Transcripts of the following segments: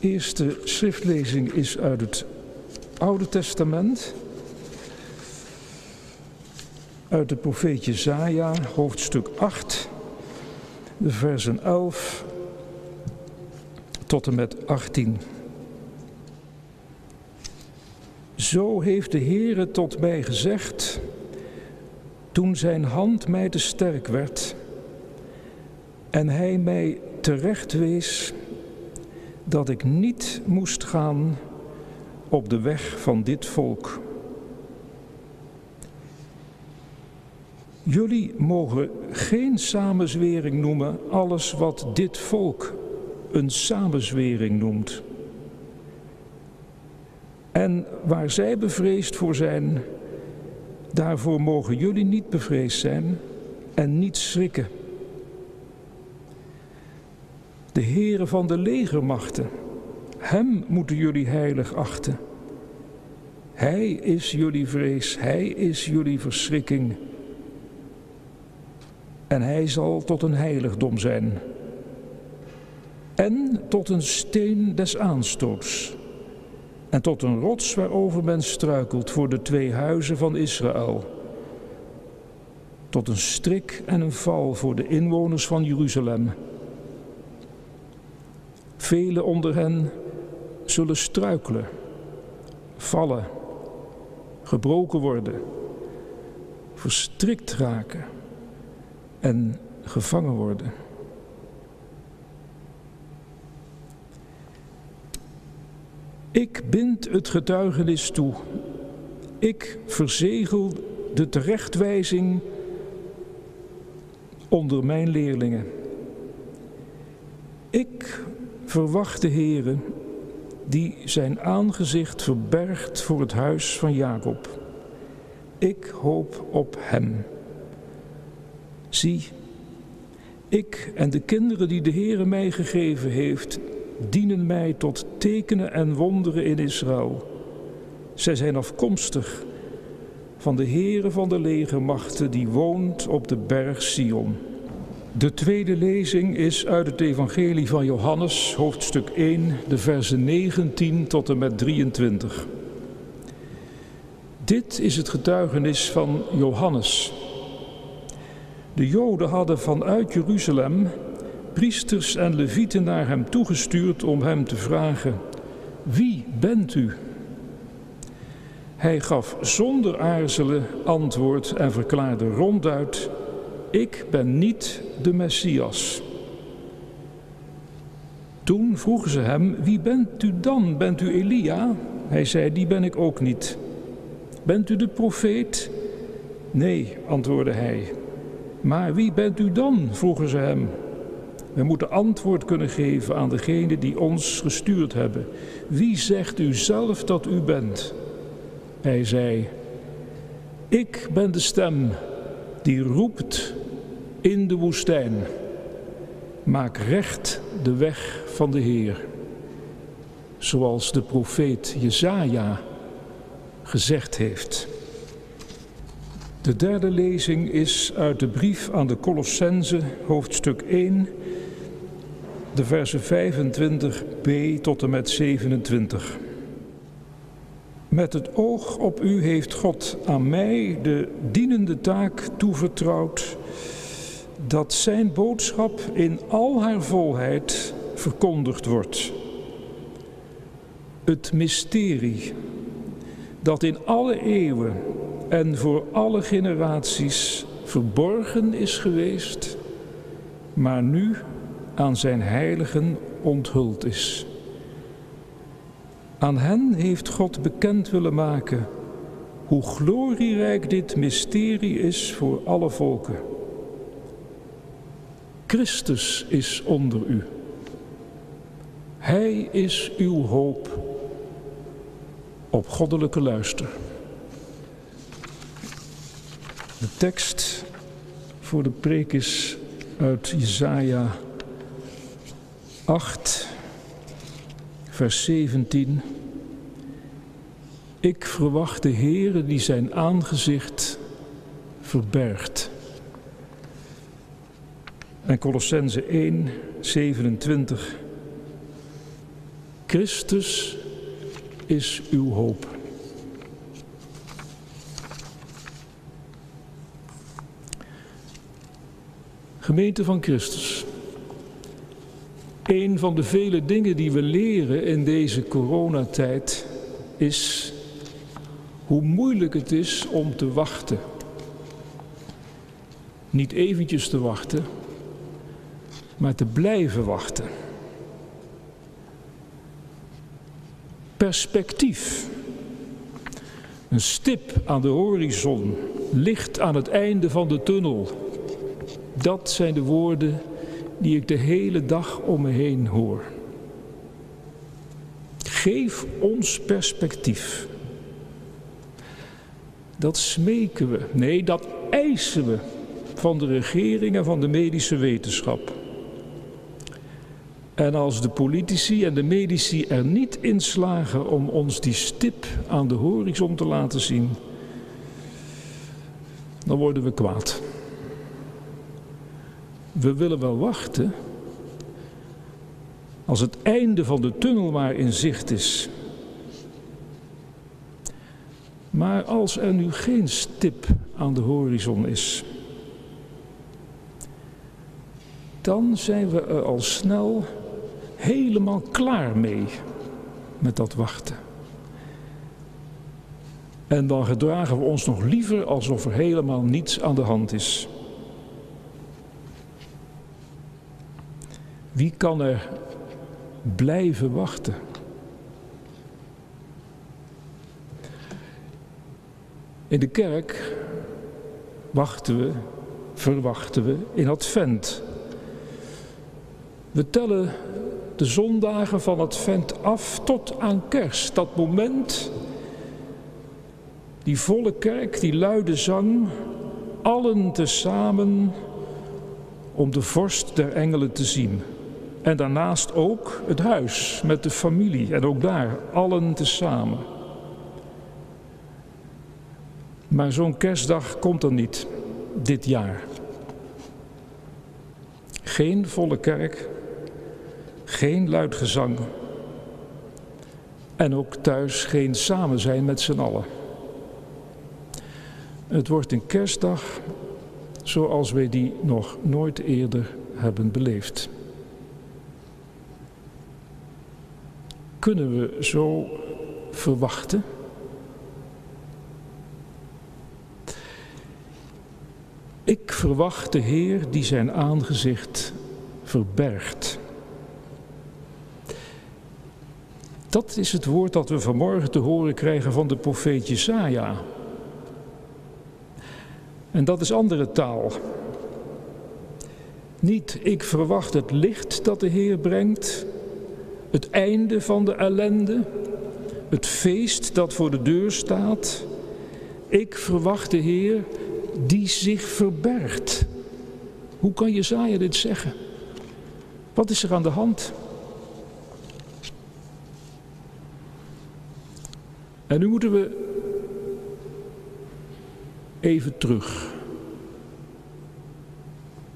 eerste schriftlezing is uit het Oude Testament. Uit de profeet Jezaja, hoofdstuk 8, de versen 11 tot en met 18. Zo heeft de Heere tot mij gezegd, toen zijn hand mij te sterk werd en hij mij terecht wees dat ik niet moest gaan op de weg van dit volk. Jullie mogen geen samenzwering noemen alles wat dit volk een samenzwering noemt. En waar zij bevreesd voor zijn, daarvoor mogen jullie niet bevreesd zijn en niet schrikken. De Heere van de legermachten, Hem moeten jullie heilig achten. Hij is jullie vrees, Hij is jullie verschrikking. En Hij zal tot een heiligdom zijn. En tot een steen des aanstoots. En tot een rots waarover men struikelt voor de twee huizen van Israël. Tot een strik en een val voor de inwoners van Jeruzalem. Velen onder hen zullen struikelen, vallen, gebroken worden, verstrikt raken en gevangen worden. Ik bind het getuigenis toe. Ik verzegel de terechtwijzing onder mijn leerlingen. Ik verwacht de Heere die zijn aangezicht verbergt voor het huis van Jacob. Ik hoop op hem. Zie, ik en de kinderen die de Heere mij gegeven heeft, dienen mij tot tekenen en wonderen in Israël. Zij zijn afkomstig van de Heere van de legermachten die woont op de berg Sion. De tweede lezing is uit het Evangelie van Johannes, hoofdstuk 1, de versen 19 tot en met 23. Dit is het getuigenis van Johannes. De Joden hadden vanuit Jeruzalem priesters en levieten naar hem toegestuurd om hem te vragen: Wie bent u? Hij gaf zonder aarzelen antwoord en verklaarde ronduit: Ik ben niet de Messias. Toen vroegen ze hem: Wie bent u dan? Bent u Elia? Hij zei: Die ben ik ook niet. Bent u de profeet? Nee, antwoordde hij. Maar wie bent u dan? vroegen ze hem. We moeten antwoord kunnen geven aan degene die ons gestuurd hebben. Wie zegt u zelf dat u bent? Hij zei: Ik ben de stem die roept in de woestijn. Maak recht de weg van de Heer. Zoals de profeet Jezaja gezegd heeft. De derde lezing is uit de brief aan de Colossense, hoofdstuk 1, de versen 25b tot en met 27. Met het oog op u heeft God aan mij de dienende taak toevertrouwd dat Zijn boodschap in al haar volheid verkondigd wordt. Het mysterie dat in alle eeuwen en voor alle generaties verborgen is geweest, maar nu aan zijn heiligen onthuld is. Aan hen heeft God bekend willen maken hoe glorierijk dit mysterie is voor alle volken. Christus is onder u. Hij is uw hoop op goddelijke luister. De tekst voor de preek is uit Jesaja 8, vers 17. Ik verwacht de Heere die zijn aangezicht verbergt. En Colossense 1, 27. Christus is uw hoop. Gemeente van Christus. Een van de vele dingen die we leren in deze coronatijd is hoe moeilijk het is om te wachten. Niet eventjes te wachten, maar te blijven wachten. Perspectief. Een stip aan de horizon, licht aan het einde van de tunnel. Dat zijn de woorden die ik de hele dag om me heen hoor. Geef ons perspectief. Dat smeken we, nee, dat eisen we van de regering en van de medische wetenschap. En als de politici en de medici er niet in slagen om ons die stip aan de horizon te laten zien, dan worden we kwaad. We willen wel wachten als het einde van de tunnel maar in zicht is. Maar als er nu geen stip aan de horizon is, dan zijn we er al snel helemaal klaar mee met dat wachten. En dan gedragen we ons nog liever alsof er helemaal niets aan de hand is. Wie kan er blijven wachten? In de kerk wachten we, verwachten we in Advent. We tellen de zondagen van Advent af tot aan kerst. Dat moment, die volle kerk, die luide zang, allen tezamen om de vorst der engelen te zien. En daarnaast ook het huis met de familie en ook daar allen tezamen. Maar zo'n kerstdag komt er niet dit jaar. Geen volle kerk, geen luid gezang en ook thuis geen samen zijn met z'n allen. Het wordt een kerstdag zoals wij die nog nooit eerder hebben beleefd. Kunnen we zo verwachten? Ik verwacht de Heer die zijn aangezicht verbergt. Dat is het woord dat we vanmorgen te horen krijgen van de profeet Jesaja. En dat is andere taal. Niet ik verwacht het licht dat de Heer brengt, het einde van de ellende, het feest dat voor de deur staat. Ik verwacht de Heer die zich verbergt. Hoe kan Jezaja dit zeggen? Wat is er aan de hand? En nu moeten we even terug.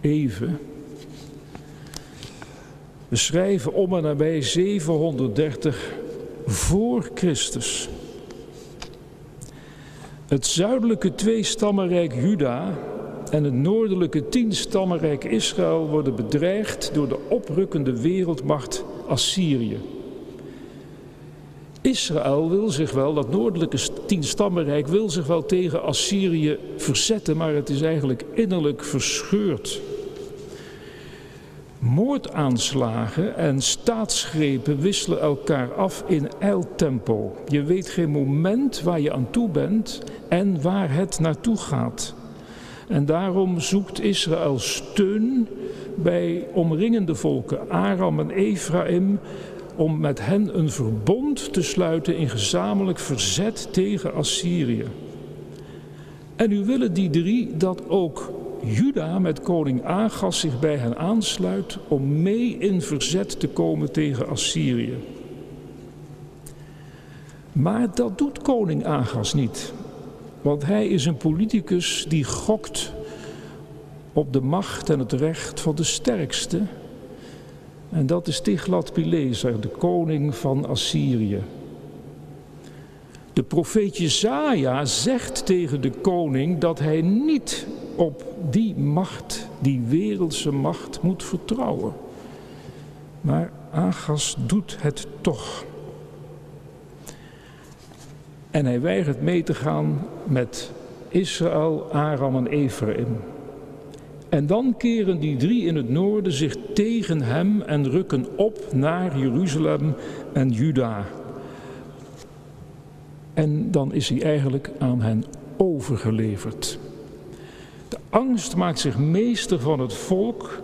Even. We schrijven om en nabij 730 voor Christus. Het zuidelijke tweestammenrijk Juda en het noordelijke tienstammenrijk Israël worden bedreigd door de oprukkende wereldmacht Assyrië. Israël wil zich wel, dat noordelijke tienstammenrijk wil zich wel tegen Assyrië verzetten, maar het is eigenlijk innerlijk verscheurd. Moordaanslagen en staatsgrepen wisselen elkaar af in eiltempo. Je weet geen moment waar je aan toe bent en waar het naartoe gaat. En daarom zoekt Israël steun bij omringende volken, Aram en Ephraim, om met hen een verbond te sluiten in gezamenlijk verzet tegen Assyrië. En nu willen die drie dat ook Juda met koning Agas zich bij hen aansluit om mee in verzet te komen tegen Assyrië. Maar dat doet koning Agas niet, want hij is een politicus die gokt op de macht en het recht van de sterkste En dat is Tiglat-Pileser, de koning van Assyrië. De profeet Jezaja zegt tegen de koning dat hij niet op die macht, die wereldse macht, moet vertrouwen. Maar Agas doet het toch. En hij weigert mee te gaan met Israël, Aram en Ephraim. En dan keren die drie in het noorden zich tegen hem en rukken op naar Jeruzalem en Juda. En dan is hij eigenlijk aan hen overgeleverd. De angst maakt zich meester van het volk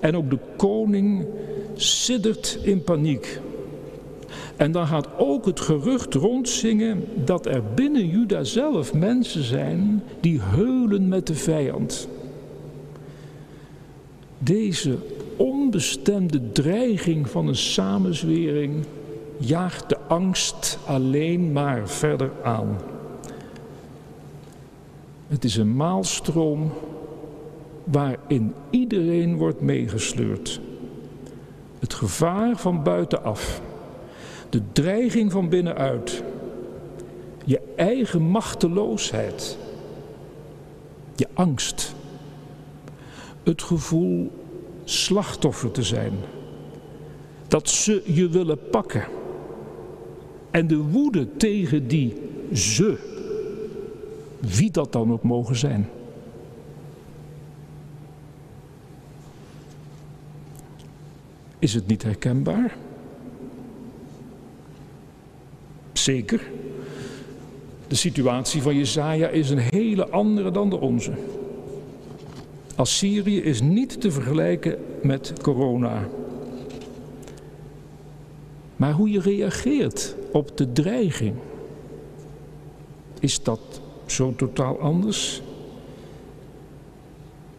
en ook de koning siddert in paniek. En dan gaat ook het gerucht rondzingen dat er binnen Juda zelf mensen zijn die heulen met de vijand. Deze onbestemde dreiging van een samenzwering jaagt de angst alleen maar verder aan. Het is een maalstroom waarin iedereen wordt meegesleurd. Het gevaar van buitenaf, de dreiging van binnenuit, je eigen machteloosheid, je angst, het gevoel slachtoffer te zijn, dat ze je willen pakken en de woede tegen die ze, wie dat dan ook mogen zijn. Is het niet herkenbaar? Zeker. De situatie van Jezaja is een hele andere dan de onze. Assyrië is niet te vergelijken met corona. Maar hoe je reageert op de dreiging, is dat zo totaal anders?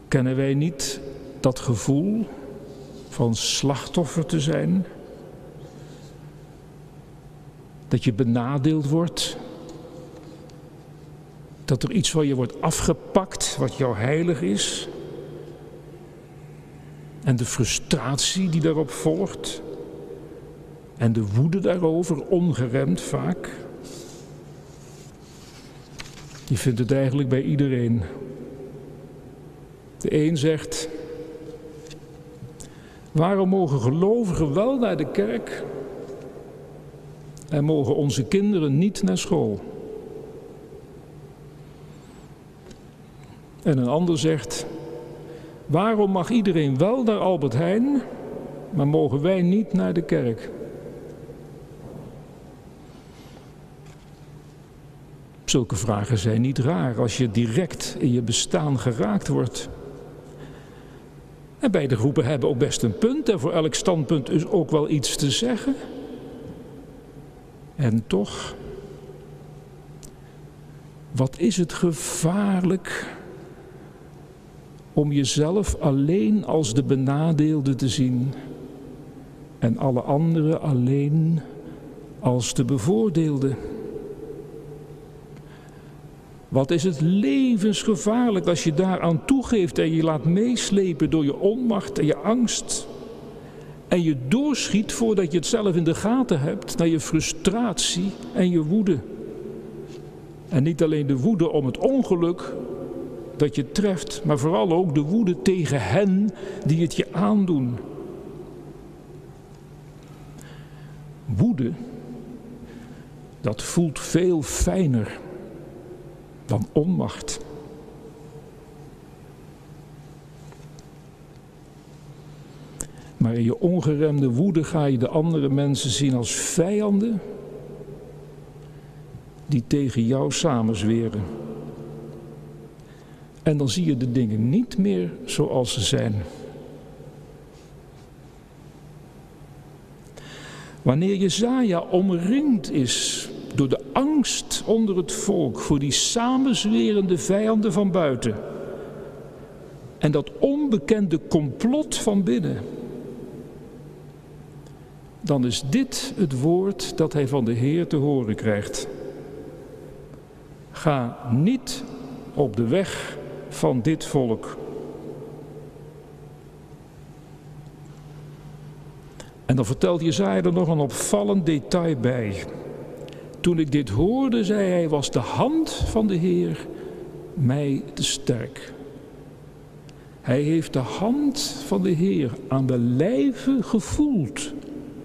Kennen wij niet dat gevoel van slachtoffer te zijn? Dat je benadeeld wordt? Dat er iets van je wordt afgepakt wat jou heilig is? En de frustratie die daarop volgt? En de woede daarover, ongeremd vaak. Je vindt het eigenlijk bij iedereen. De een zegt, waarom mogen gelovigen wel naar de kerk en mogen onze kinderen niet naar school? En een ander zegt, waarom mag iedereen wel naar Albert Heijn, maar mogen wij niet naar de kerk? Zulke vragen zijn niet raar als je direct in je bestaan geraakt wordt. En beide groepen hebben ook best een punt en voor elk standpunt is ook wel iets te zeggen. En toch, wat is het gevaarlijk om jezelf alleen als de benadeelde te zien en alle anderen alleen als de bevoordeelde. Wat is het levensgevaarlijk als je daaraan toegeeft en je laat meeslepen door je onmacht en je angst. En je doorschiet voordat je het zelf in de gaten hebt naar je frustratie en je woede. En niet alleen de woede om het ongeluk dat je treft, maar vooral ook de woede tegen hen die het je aandoen. Woede, dat voelt veel fijner dan onmacht. Maar in je ongeremde woede ga je de andere mensen zien als vijanden die tegen jou samenzweren. En dan zie je de dingen niet meer zoals ze zijn. Wanneer Jezaja omringd is door de angst onder het volk voor die samenzwerende vijanden van buiten. En dat onbekende complot van binnen. Dan is dit het woord dat hij van de Heer te horen krijgt. Ga niet op de weg van dit volk. En dan vertelt Jezaja er nog een opvallend detail bij. Toen ik dit hoorde, zei hij, was de hand van de Heer mij te sterk. Hij heeft de hand van de Heer aan de lijve gevoeld.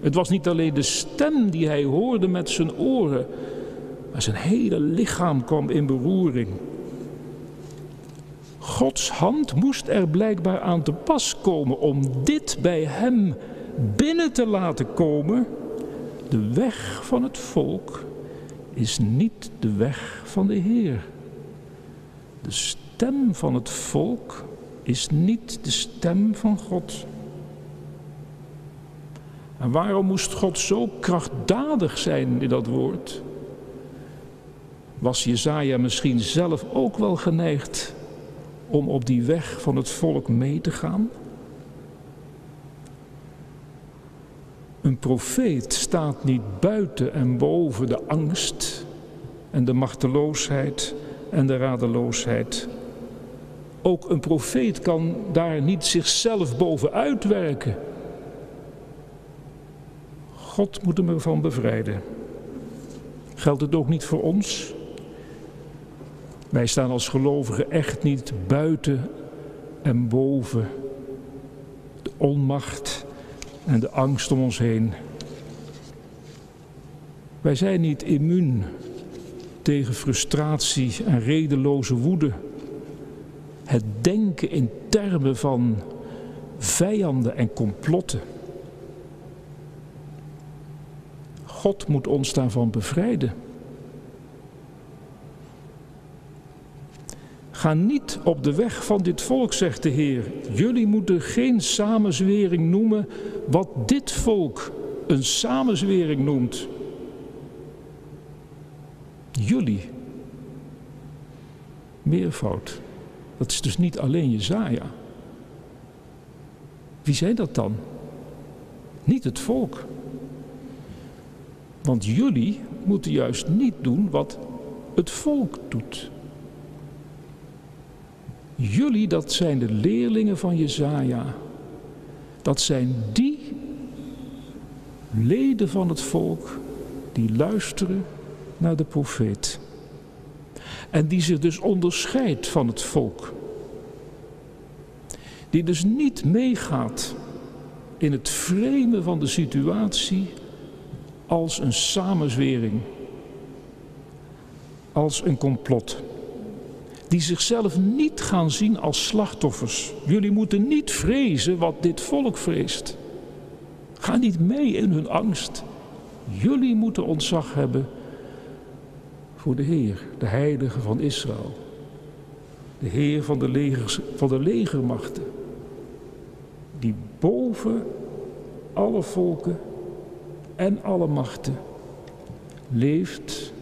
Het was niet alleen de stem die hij hoorde met zijn oren, maar zijn hele lichaam kwam in beroering. Gods hand moest er blijkbaar aan te pas komen om dit bij hem binnen te laten komen. De weg van het volk is niet de weg van de Heer. De stem van het volk is niet de stem van God. En waarom moest God zo krachtdadig zijn in dat woord? Was Jezaja misschien zelf ook wel geneigd om op die weg van het volk mee te gaan? Een profeet staat niet buiten en boven de angst en de machteloosheid en de radeloosheid. Ook een profeet kan daar niet zichzelf bovenuit werken. God moet hem ervan bevrijden. Geldt het ook niet voor ons? Wij staan als gelovigen echt niet buiten en boven de onmacht en de angst om ons heen. Wij zijn niet immuun tegen frustratie en redeloze woede. Het denken in termen van vijanden en complotten. God moet ons daarvan bevrijden. Ga niet op de weg van dit volk, zegt de Heer. Jullie moeten geen samenzwering noemen wat dit volk een samenzwering noemt. Jullie. Meervoud. Dat is dus niet alleen Jezaja. Wie zijn dat dan? Niet het volk. Want jullie moeten juist niet doen wat het volk doet. Jullie, dat zijn de leerlingen van Jezaja. Dat zijn die leden van het volk die luisteren naar de profeet. En die zich dus onderscheidt van het volk. Die dus niet meegaat in het vreemde van de situatie als een samenzwering, als een complot die zichzelf niet gaan zien als slachtoffers. Jullie moeten niet vrezen wat dit volk vreest. Ga niet mee in hun angst. Jullie moeten ontzag hebben voor de Heer, de Heilige van Israël. De Heer van de, legers, van de legermachten. Die boven alle volken en alle machten leeft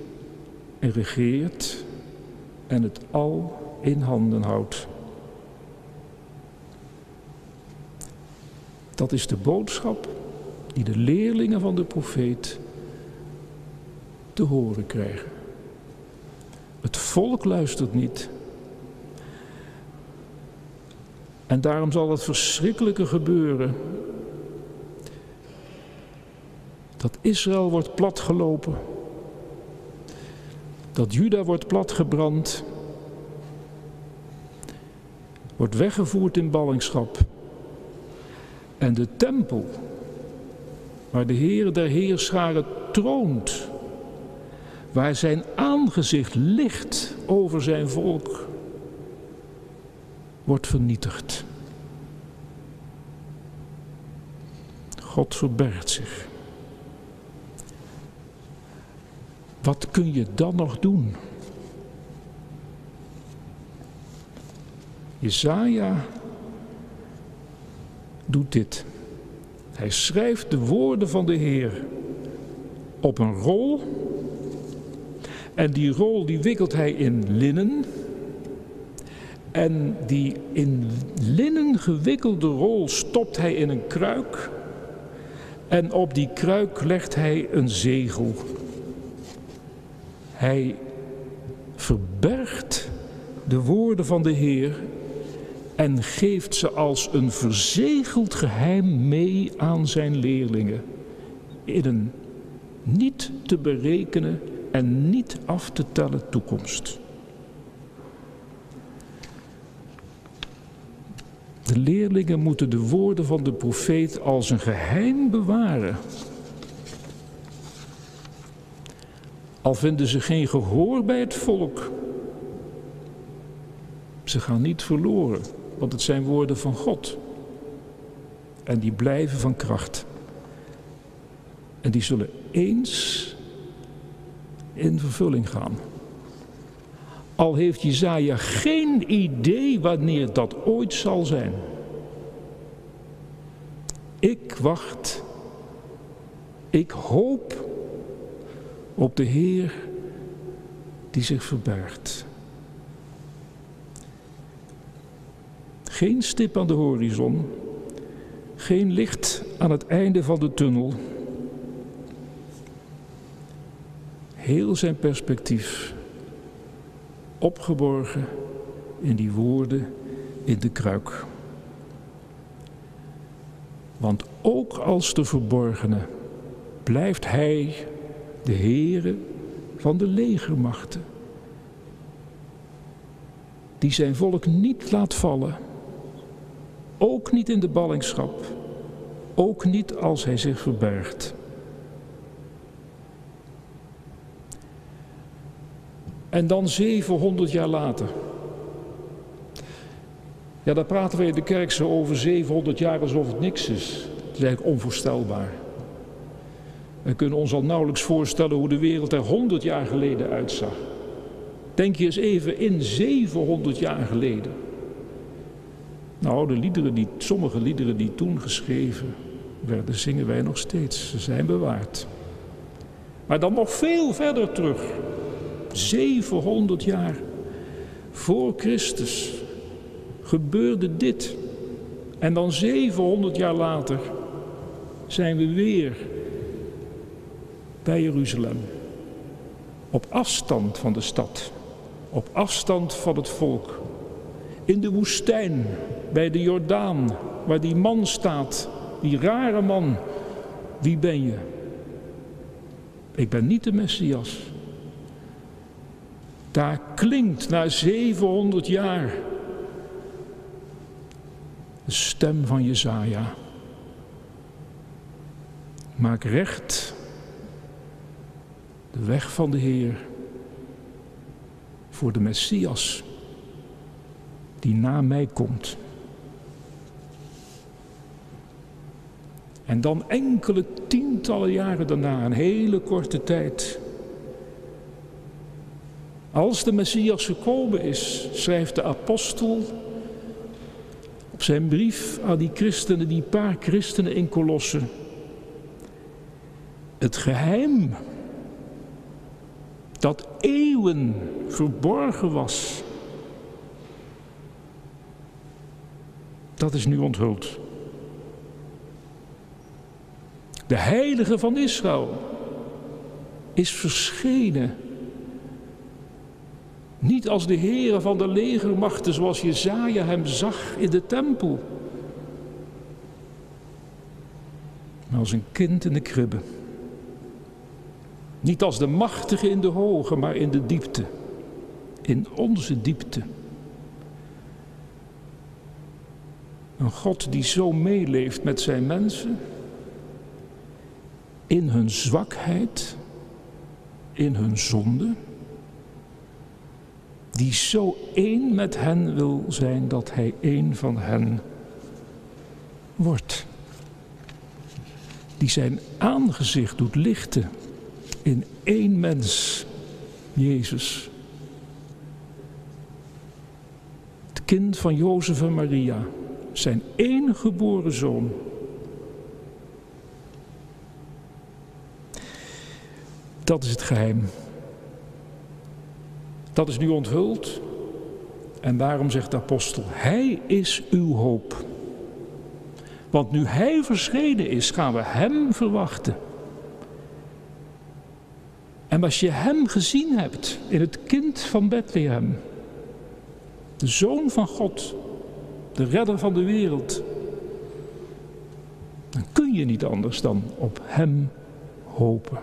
en regeert en het al in handen houdt. Dat is de boodschap die de leerlingen van de profeet te horen krijgen. Het volk luistert niet. En daarom zal het verschrikkelijke gebeuren. Dat Israël wordt platgelopen dat Juda wordt platgebrand, wordt weggevoerd in ballingschap. En de tempel, waar de Heer der Heerscharen troont, waar zijn aangezicht ligt over zijn volk, wordt vernietigd. God verbergt zich. Wat kun je dan nog doen? Jezaja doet dit. Hij schrijft de woorden van de Heer op een rol. En die rol die wikkelt hij in linnen. En die in linnen gewikkelde rol stopt hij in een kruik. En op die kruik legt hij een zegel. Hij verbergt de woorden van de Heer en geeft ze als een verzegeld geheim mee aan zijn leerlingen in een niet te berekenen en niet af te tellen toekomst. De leerlingen moeten de woorden van de profeet als een geheim bewaren. Al vinden ze geen gehoor bij het volk. Ze gaan niet verloren, want het zijn woorden van God. En die blijven van kracht. En die zullen eens in vervulling gaan. Al heeft Jezaja geen idee wanneer dat ooit zal zijn. Ik wacht, ik hoop op de Heer die zich verbergt. Geen stip aan de horizon, geen licht aan het einde van de tunnel. Heel zijn perspectief opgeborgen in die woorden in de kruik. Want ook als de verborgene blijft hij de Heere van de legermachten, die zijn volk niet laat vallen, ook niet in de ballingschap, ook niet als hij zich verbergt. En dan 700 jaar later. Ja, daar praten we in de kerk zo over 700 jaar alsof het niks is. Het is eigenlijk onvoorstelbaar. We kunnen ons al nauwelijks voorstellen hoe de wereld er 100 jaar geleden uitzag. Denk je eens even in 700 jaar geleden. Nou, de liederen die, sommige liederen die toen geschreven werden, zingen wij nog steeds. Ze zijn bewaard. Maar dan nog veel verder terug. 700 jaar voor Christus gebeurde dit. En dan 700 jaar later zijn we weer bij Jeruzalem. Op afstand van de stad, op afstand van het volk. In de woestijn, bij de Jordaan, waar die man staat, die rare man. Wie ben je? Ik ben niet de Messias. Daar klinkt na 700 jaar de stem van Jezaja. Maak recht de weg van de Heer voor de Messias die na mij komt. En dan enkele tientallen jaren daarna, een hele korte tijd, als de Messias gekomen is, schrijft de apostel op zijn brief aan die christenen, die paar christenen in Kolosse. Het geheim dat eeuwen verborgen was, dat is nu onthuld. De heilige van Israël is verschenen niet als de Heere van de legermachten zoals Jezaja hem zag in de tempel. Maar als een kind in de kribbe. Niet als de machtige in de hoge, maar in de diepte. In onze diepte. Een God die zo meeleeft met zijn mensen. In hun zwakheid. In hun zonde die zo één met hen wil zijn dat hij één van hen wordt. Die zijn aangezicht doet lichten in één mens, Jezus. Het kind van Jozef en Maria, zijn één geboren zoon. Dat is het geheim dat is nu onthuld. En daarom zegt de apostel, Hij is uw hoop. Want nu Hij verschenen is, gaan we Hem verwachten. En als je Hem gezien hebt in het kind van Bethlehem, de Zoon van God, de redder van de wereld. Dan kun je niet anders dan op Hem hopen.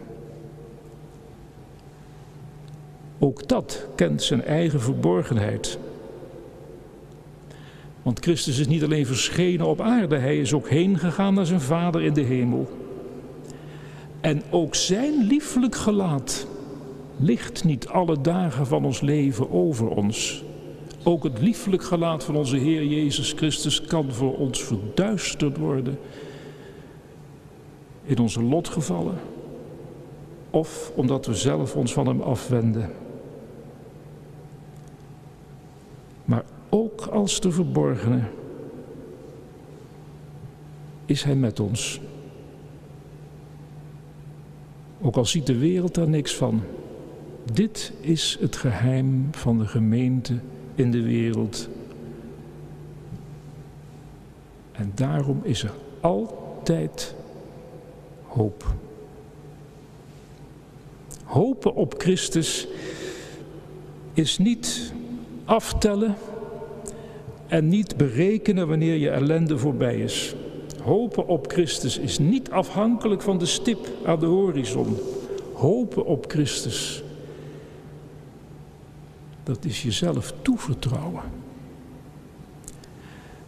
Ook dat kent zijn eigen verborgenheid. Want Christus is niet alleen verschenen op aarde, hij is ook heen gegaan naar zijn Vader in de hemel. En ook zijn lieflijk gelaat ligt niet alle dagen van ons leven over ons. Ook het lieflijk gelaat van onze Heer Jezus Christus kan voor ons verduisterd worden in onze lotgevallen of omdat we zelf ons van Hem afwenden. Maar ook als de verborgene is Hij met ons. Ook al ziet de wereld daar niks van. Dit is het geheim van de gemeente in de wereld. En daarom is er altijd hoop. Hopen op Christus is niet aftellen en niet berekenen wanneer je ellende voorbij is. Hopen op Christus is niet afhankelijk van de stip aan de horizon. Hopen op Christus, dat is jezelf toevertrouwen.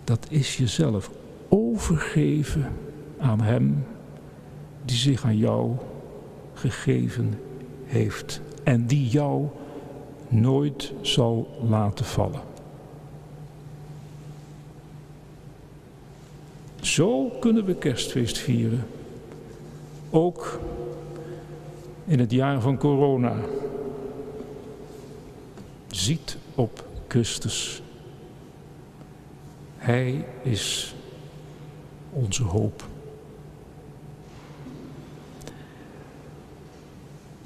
Dat is jezelf overgeven aan Hem die zich aan jou gegeven heeft en die jou nooit zal laten vallen. Zo kunnen we kerstfeest vieren. Ook in het jaar van corona. Ziet op Christus. Hij is onze hoop.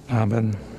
Amen.